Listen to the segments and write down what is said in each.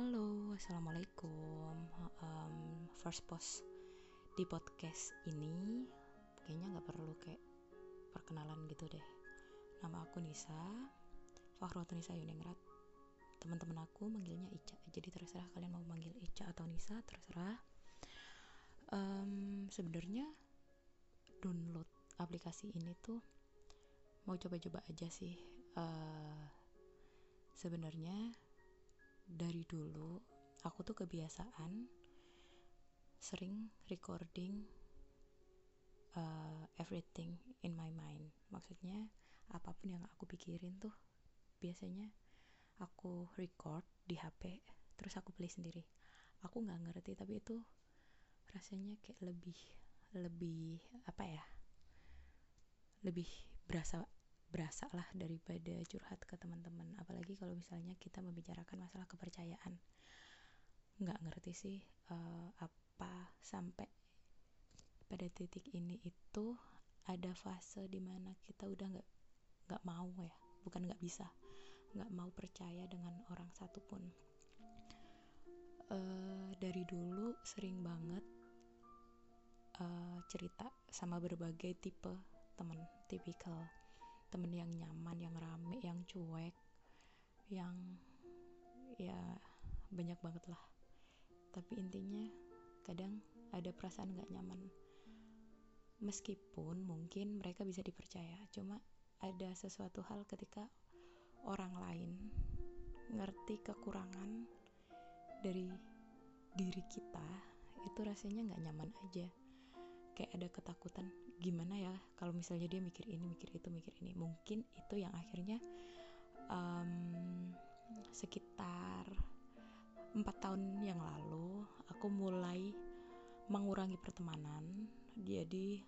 Halo, assalamualaikum. Um, first post di podcast ini kayaknya nggak perlu kayak perkenalan gitu deh. Nama aku Nisa, Fahrot Nisa Yuningrat. Teman-teman aku manggilnya Ica, jadi terserah kalian mau manggil Ica atau Nisa, terserah. Um, Sebenarnya download aplikasi ini tuh mau coba-coba aja sih. Uh, Sebenarnya dari dulu aku tuh kebiasaan sering recording uh, everything in my mind. Maksudnya apa pun yang aku pikirin tuh biasanya aku record di HP terus aku play sendiri. Aku nggak ngerti tapi itu rasanya kayak lebih lebih apa ya lebih berasa berasa lah daripada curhat ke teman-teman. Apalagi kalau misalnya kita membicarakan masalah kepercayaan. Nggak ngerti sih uh, apa sampai pada titik ini itu ada fase di mana kita udah nggak nggak mau ya. Bukan nggak bisa. Nggak mau percaya dengan orang satupun. Uh, dari dulu sering banget uh, cerita sama berbagai tipe teman tipikal temen yang nyaman yang rame yang cuek yang ya banyak banget lah. Tapi intinya kadang ada perasaan gak nyaman. Meskipun mungkin mereka bisa dipercaya cuma ada sesuatu hal ketika orang lain ngerti kekurangan dari diri kita itu rasanya nggak nyaman aja kayak ada ketakutan gimana ya kalau misalnya dia mikir ini mikir itu mikir ini. Mungkin itu yang akhirnya um, sekitar empat tahun yang lalu aku mulai mengurangi pertemanan. Jadi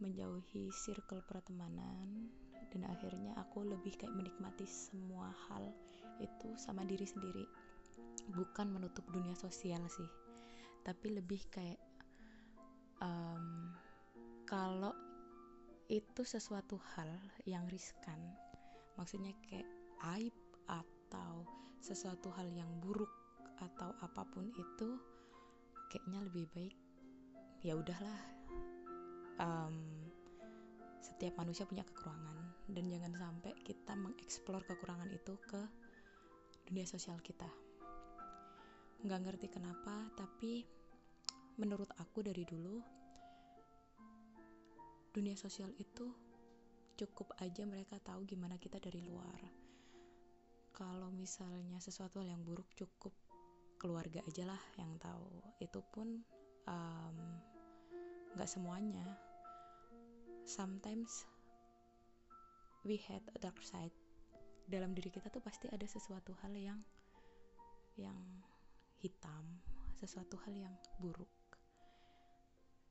menjauhi circle pertemanan dan akhirnya aku lebih kayak menikmati semua hal itu sama diri sendiri. Bukan menutup dunia sosial sih tapi lebih kayak um, kalau itu sesuatu hal yang riskan maksudnya kayak aib atau sesuatu hal yang buruk atau apa pun itu kayaknya lebih baik ya udahlah. Um, setiap manusia punya kekurangan dan jangan sampai kita mengeksplor kekurangan itu ke dunia sosial kita. Nggak ngerti kenapa tapi menurut aku dari dulu dunia sosial itu cukup aja mereka tahu gimana kita dari luar. Kalau misalnya sesuatu hal yang buruk cukup keluarga aja lah yang tahu. Itu pun nggak um, semuanya. Sometimes we had a dark side. Dalam diri kita tuh pasti ada sesuatu hal yang yang hitam sesuatu hal yang buruk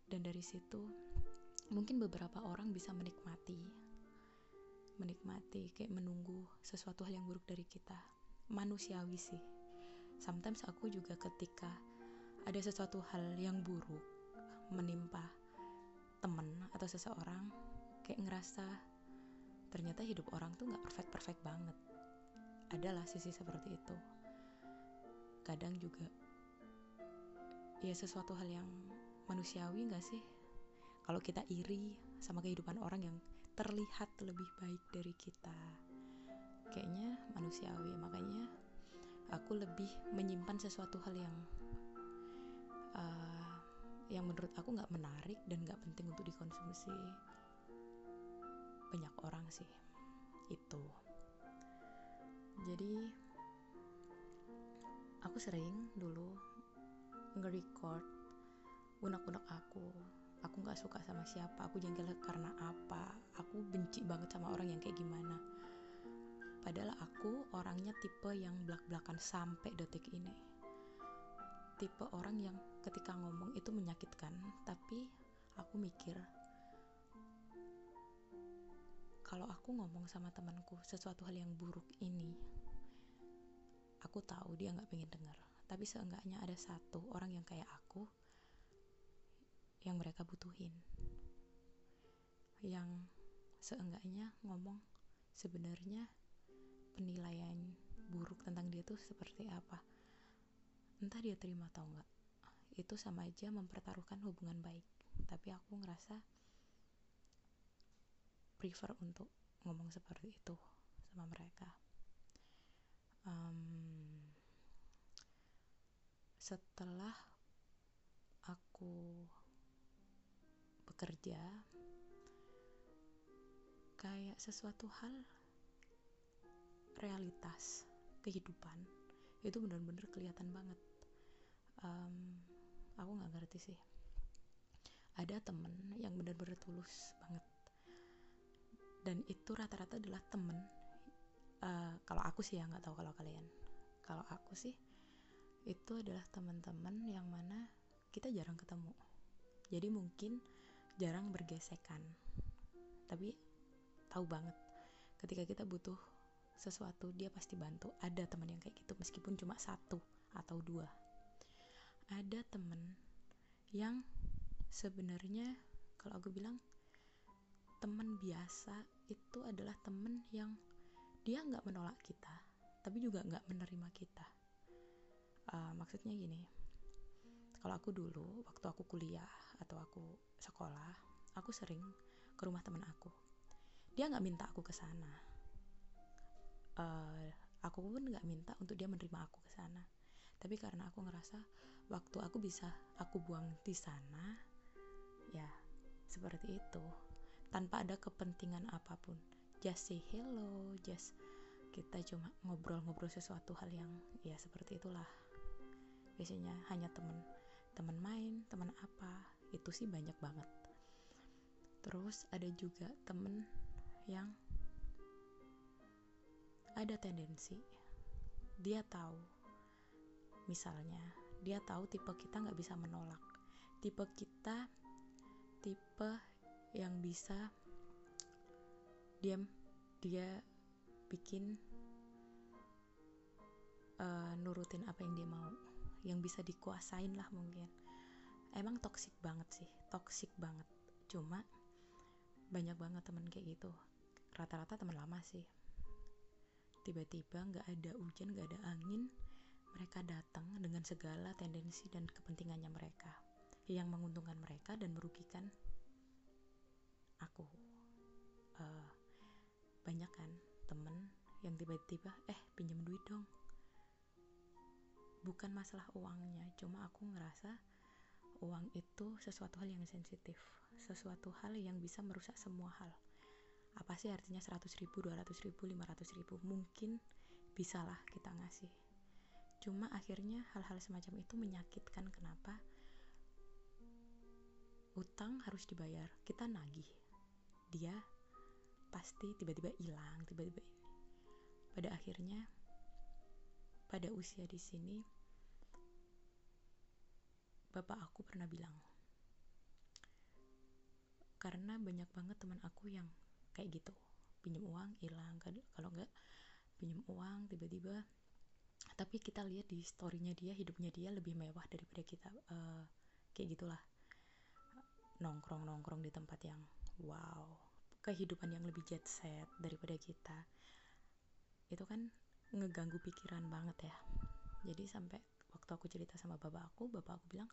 dan dari situ mungkin beberapa orang bisa menikmati menikmati kayak menunggu sesuatu hal yang buruk dari kita. Manusiawi sih. Sometimes aku juga ketika ada sesuatu hal yang buruk menimpa temen atau seseorang kayak ngerasa ternyata hidup orang tuh nggak perfect perfect banget. Adalah sisi seperti itu. Kadang juga ya sesuatu hal yang manusiawi nggak sih? Kalau kita iri sama kehidupan orang yang terlihat lebih baik dari kita. Kayaknya manusiawi makanya aku lebih menyimpan sesuatu hal yang uh, yang menurut aku nggak menarik dan nggak penting untuk dikonsumsi. Banyak orang sih itu. Jadi aku sering dulu nge-record unek-unek aku. Aku nggak suka sama siapa aku jengkel karena apa? Aku benci banget sama orang yang kayak gimana. Padahal aku orangnya tipe yang belak-belakan sampai detik ini. Tipe orang yang ketika ngomong itu menyakitkan tapi aku mikir kalau aku ngomong sama temanku sesuatu hal yang buruk ini aku tahu dia nggak pengen dengar tapi seenggaknya ada satu orang yang kayak aku yang mereka butuhin. Yang seenggaknya ngomong sebenarnya penilaian buruk tentang dia tuh seperti apa. Entah dia terima atau enggak. Itu sama aja mempertaruhkan hubungan baik. Tapi aku ngerasa prefer untuk ngomong seperti itu sama mereka. Um, setelah aku bekerja kayak sesuatu hal realitas kehidupan itu benar-benar kelihatan banget. Um, aku nggak ngerti sih. Ada temen yang benar-benar tulus banget. Dan itu rata-rata adalah temen. Uh, kalau aku sih ya nggak tahu kalau kalian. Kalau aku sih itu adalah teman-teman yang mana kita jarang ketemu. Jadi mungkin jarang bergesekan. Tapi tahu banget ketika kita butuh sesuatu dia pasti bantu. Ada teman yang kayak gitu meskipun cuma satu atau dua. Ada temen yang sebenarnya kalau aku bilang teman biasa itu adalah temen yang dia nggak menolak kita tapi juga nggak menerima kita. Uh, maksudnya gini kalau aku dulu waktu aku kuliah atau aku sekolah aku sering ke rumah teman aku. Dia nggak minta aku ke sana. Uh, aku pun nggak minta untuk dia menerima aku ke sana. Tapi karena aku ngerasa waktu aku bisa aku buang di sana ya seperti itu. Tanpa ada kepentingan apa pun. Just say hello just kita cuma ngobrol-ngobrol sesuatu hal yang ya seperti itulah. Biasanya hanya temen teman main teman apa itu sih banyak banget. Terus ada juga temen yang ada tendensi dia tahu. Misalnya dia tahu tipe kita nggak bisa menolak. Tipe kita tipe yang bisa diam dia bikin uh, nurutin apa yang dia mau. Yang bisa dikuasain lah mungkin emang toksik banget sih toksik banget. Cuma banyak banget temen kayak gitu. Rata-rata teman lama sih. Tiba-tiba nggak ada hujan nggak ada angin mereka datang dengan segala tendensi dan kepentingannya mereka. Yang menguntungkan mereka dan merugikan aku. Uh, banyak kan temen yang tiba-tiba eh pinjam duit dong. Bukan masalah uangnya cuma aku ngerasa uang itu sesuatu hal yang sensitif sesuatu hal yang bisa merusak semua hal. Apa sih artinya 100 ribu, 200 ribu, 500 ribu? Mungkin bisalah kita ngasih. Cuma akhirnya hal-hal semacam itu menyakitkan. Kenapa? Utang harus dibayar kita nagih. Dia pasti tiba-tiba hilang tiba-tiba ini. Pada akhirnya pada usia di sini bapak aku pernah bilang karena banyak banget teman aku yang kayak gitu. Pinjam uang hilang. Kalau enggak pinjam uang tiba-tiba tapi kita lihat di storynya dia hidupnya dia lebih mewah daripada kita uh, kayak gitulah. Nongkrong nongkrong di tempat yang wow kehidupan yang lebih jet set daripada kita. Itu kan ngeganggu pikiran banget ya. Jadi sampai waktu aku cerita sama bapak aku bapak aku bilang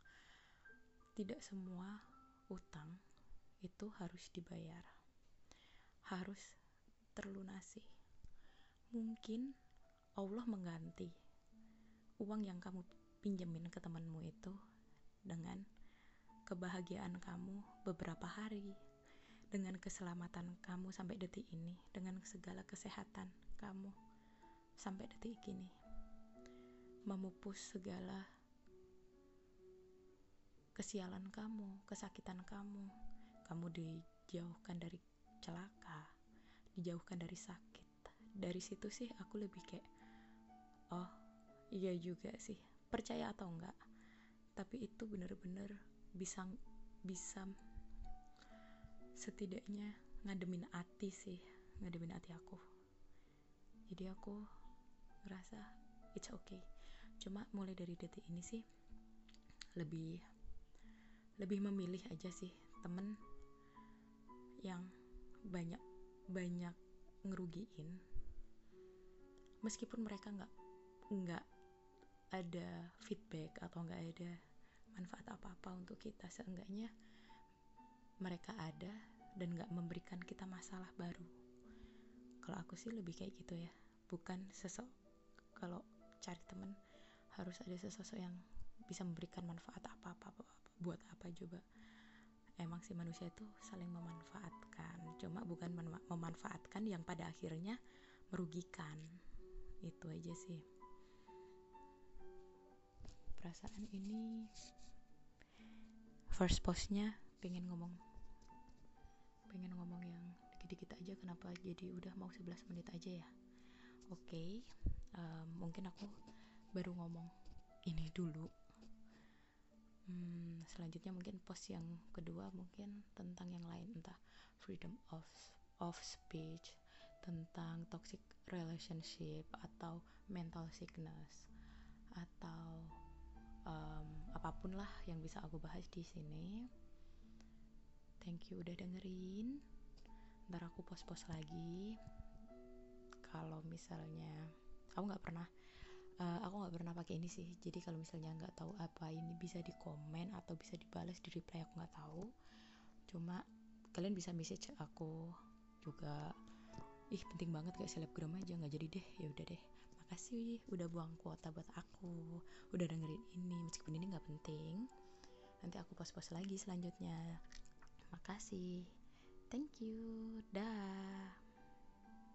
tidak semua utang itu harus dibayar harus terlunasi. Mungkin Allah mengganti uang yang kamu pinjemin ke temanmu itu dengan kebahagiaan kamu beberapa hari, dengan keselamatan kamu sampai detik ini, dengan segala kesehatan kamu sampai detik ini, memupus segala kesialan kamu, kesakitan kamu, kamu dijauhkan dari celaka dijauhkan dari sakit. Dari situ sih aku lebih kayak oh iya juga sih. Percaya atau enggak tapi itu bener-bener bisa bisa setidaknya ngademin hati sih ngademin hati aku. Jadi aku ngerasa it's okay cuma mulai dari detik ini sih lebih lebih memilih aja sih temen yang banyak banyak ngerugiin. Meskipun mereka nggak nggak ada feedback atau nggak ada manfaat apa-apa untuk kita seenggaknya mereka ada dan nggak memberikan kita masalah baru. Kalau aku sih lebih kayak gitu ya. Bukan sesok kalau cari temen harus ada sesosok yang bisa memberikan manfaat apa-apa buat apa coba emang sih manusia itu saling memanfaatkan cuma bukan memanfaatkan yang pada akhirnya merugikan. Itu aja sih. Perasaan ini first postnya pengen ngomong pengen ngomong yang dikit-dikit aja kenapa jadi udah mau 11 menit aja ya? Oke okay, um, mungkin aku baru ngomong ini dulu. Hmm, selanjutnya mungkin post yang kedua mungkin tentang yang lain entah freedom of of speech tentang toxic relationship atau mental sickness atau um, apa pun lah yang bisa aku bahas di sini. Thank you udah dengerin. Ntar aku post-post lagi. Kalau misalnya aku nggak pernah uh, aku nggak pernah pakai ini sih. Jadi kalau misalnya nggak tahu apa ini bisa di komen atau bisa dibalas di reply aku nggak tahu. Cuma kalian bisa message aku juga. Ih penting banget kayak selebgram aja nggak jadi deh. Ya udah deh. Makasih udah buang kuota buat aku. Udah dengerin ini. Meskipun ini nggak penting nanti aku post-post lagi selanjutnya. Makasih. Thank you. Dah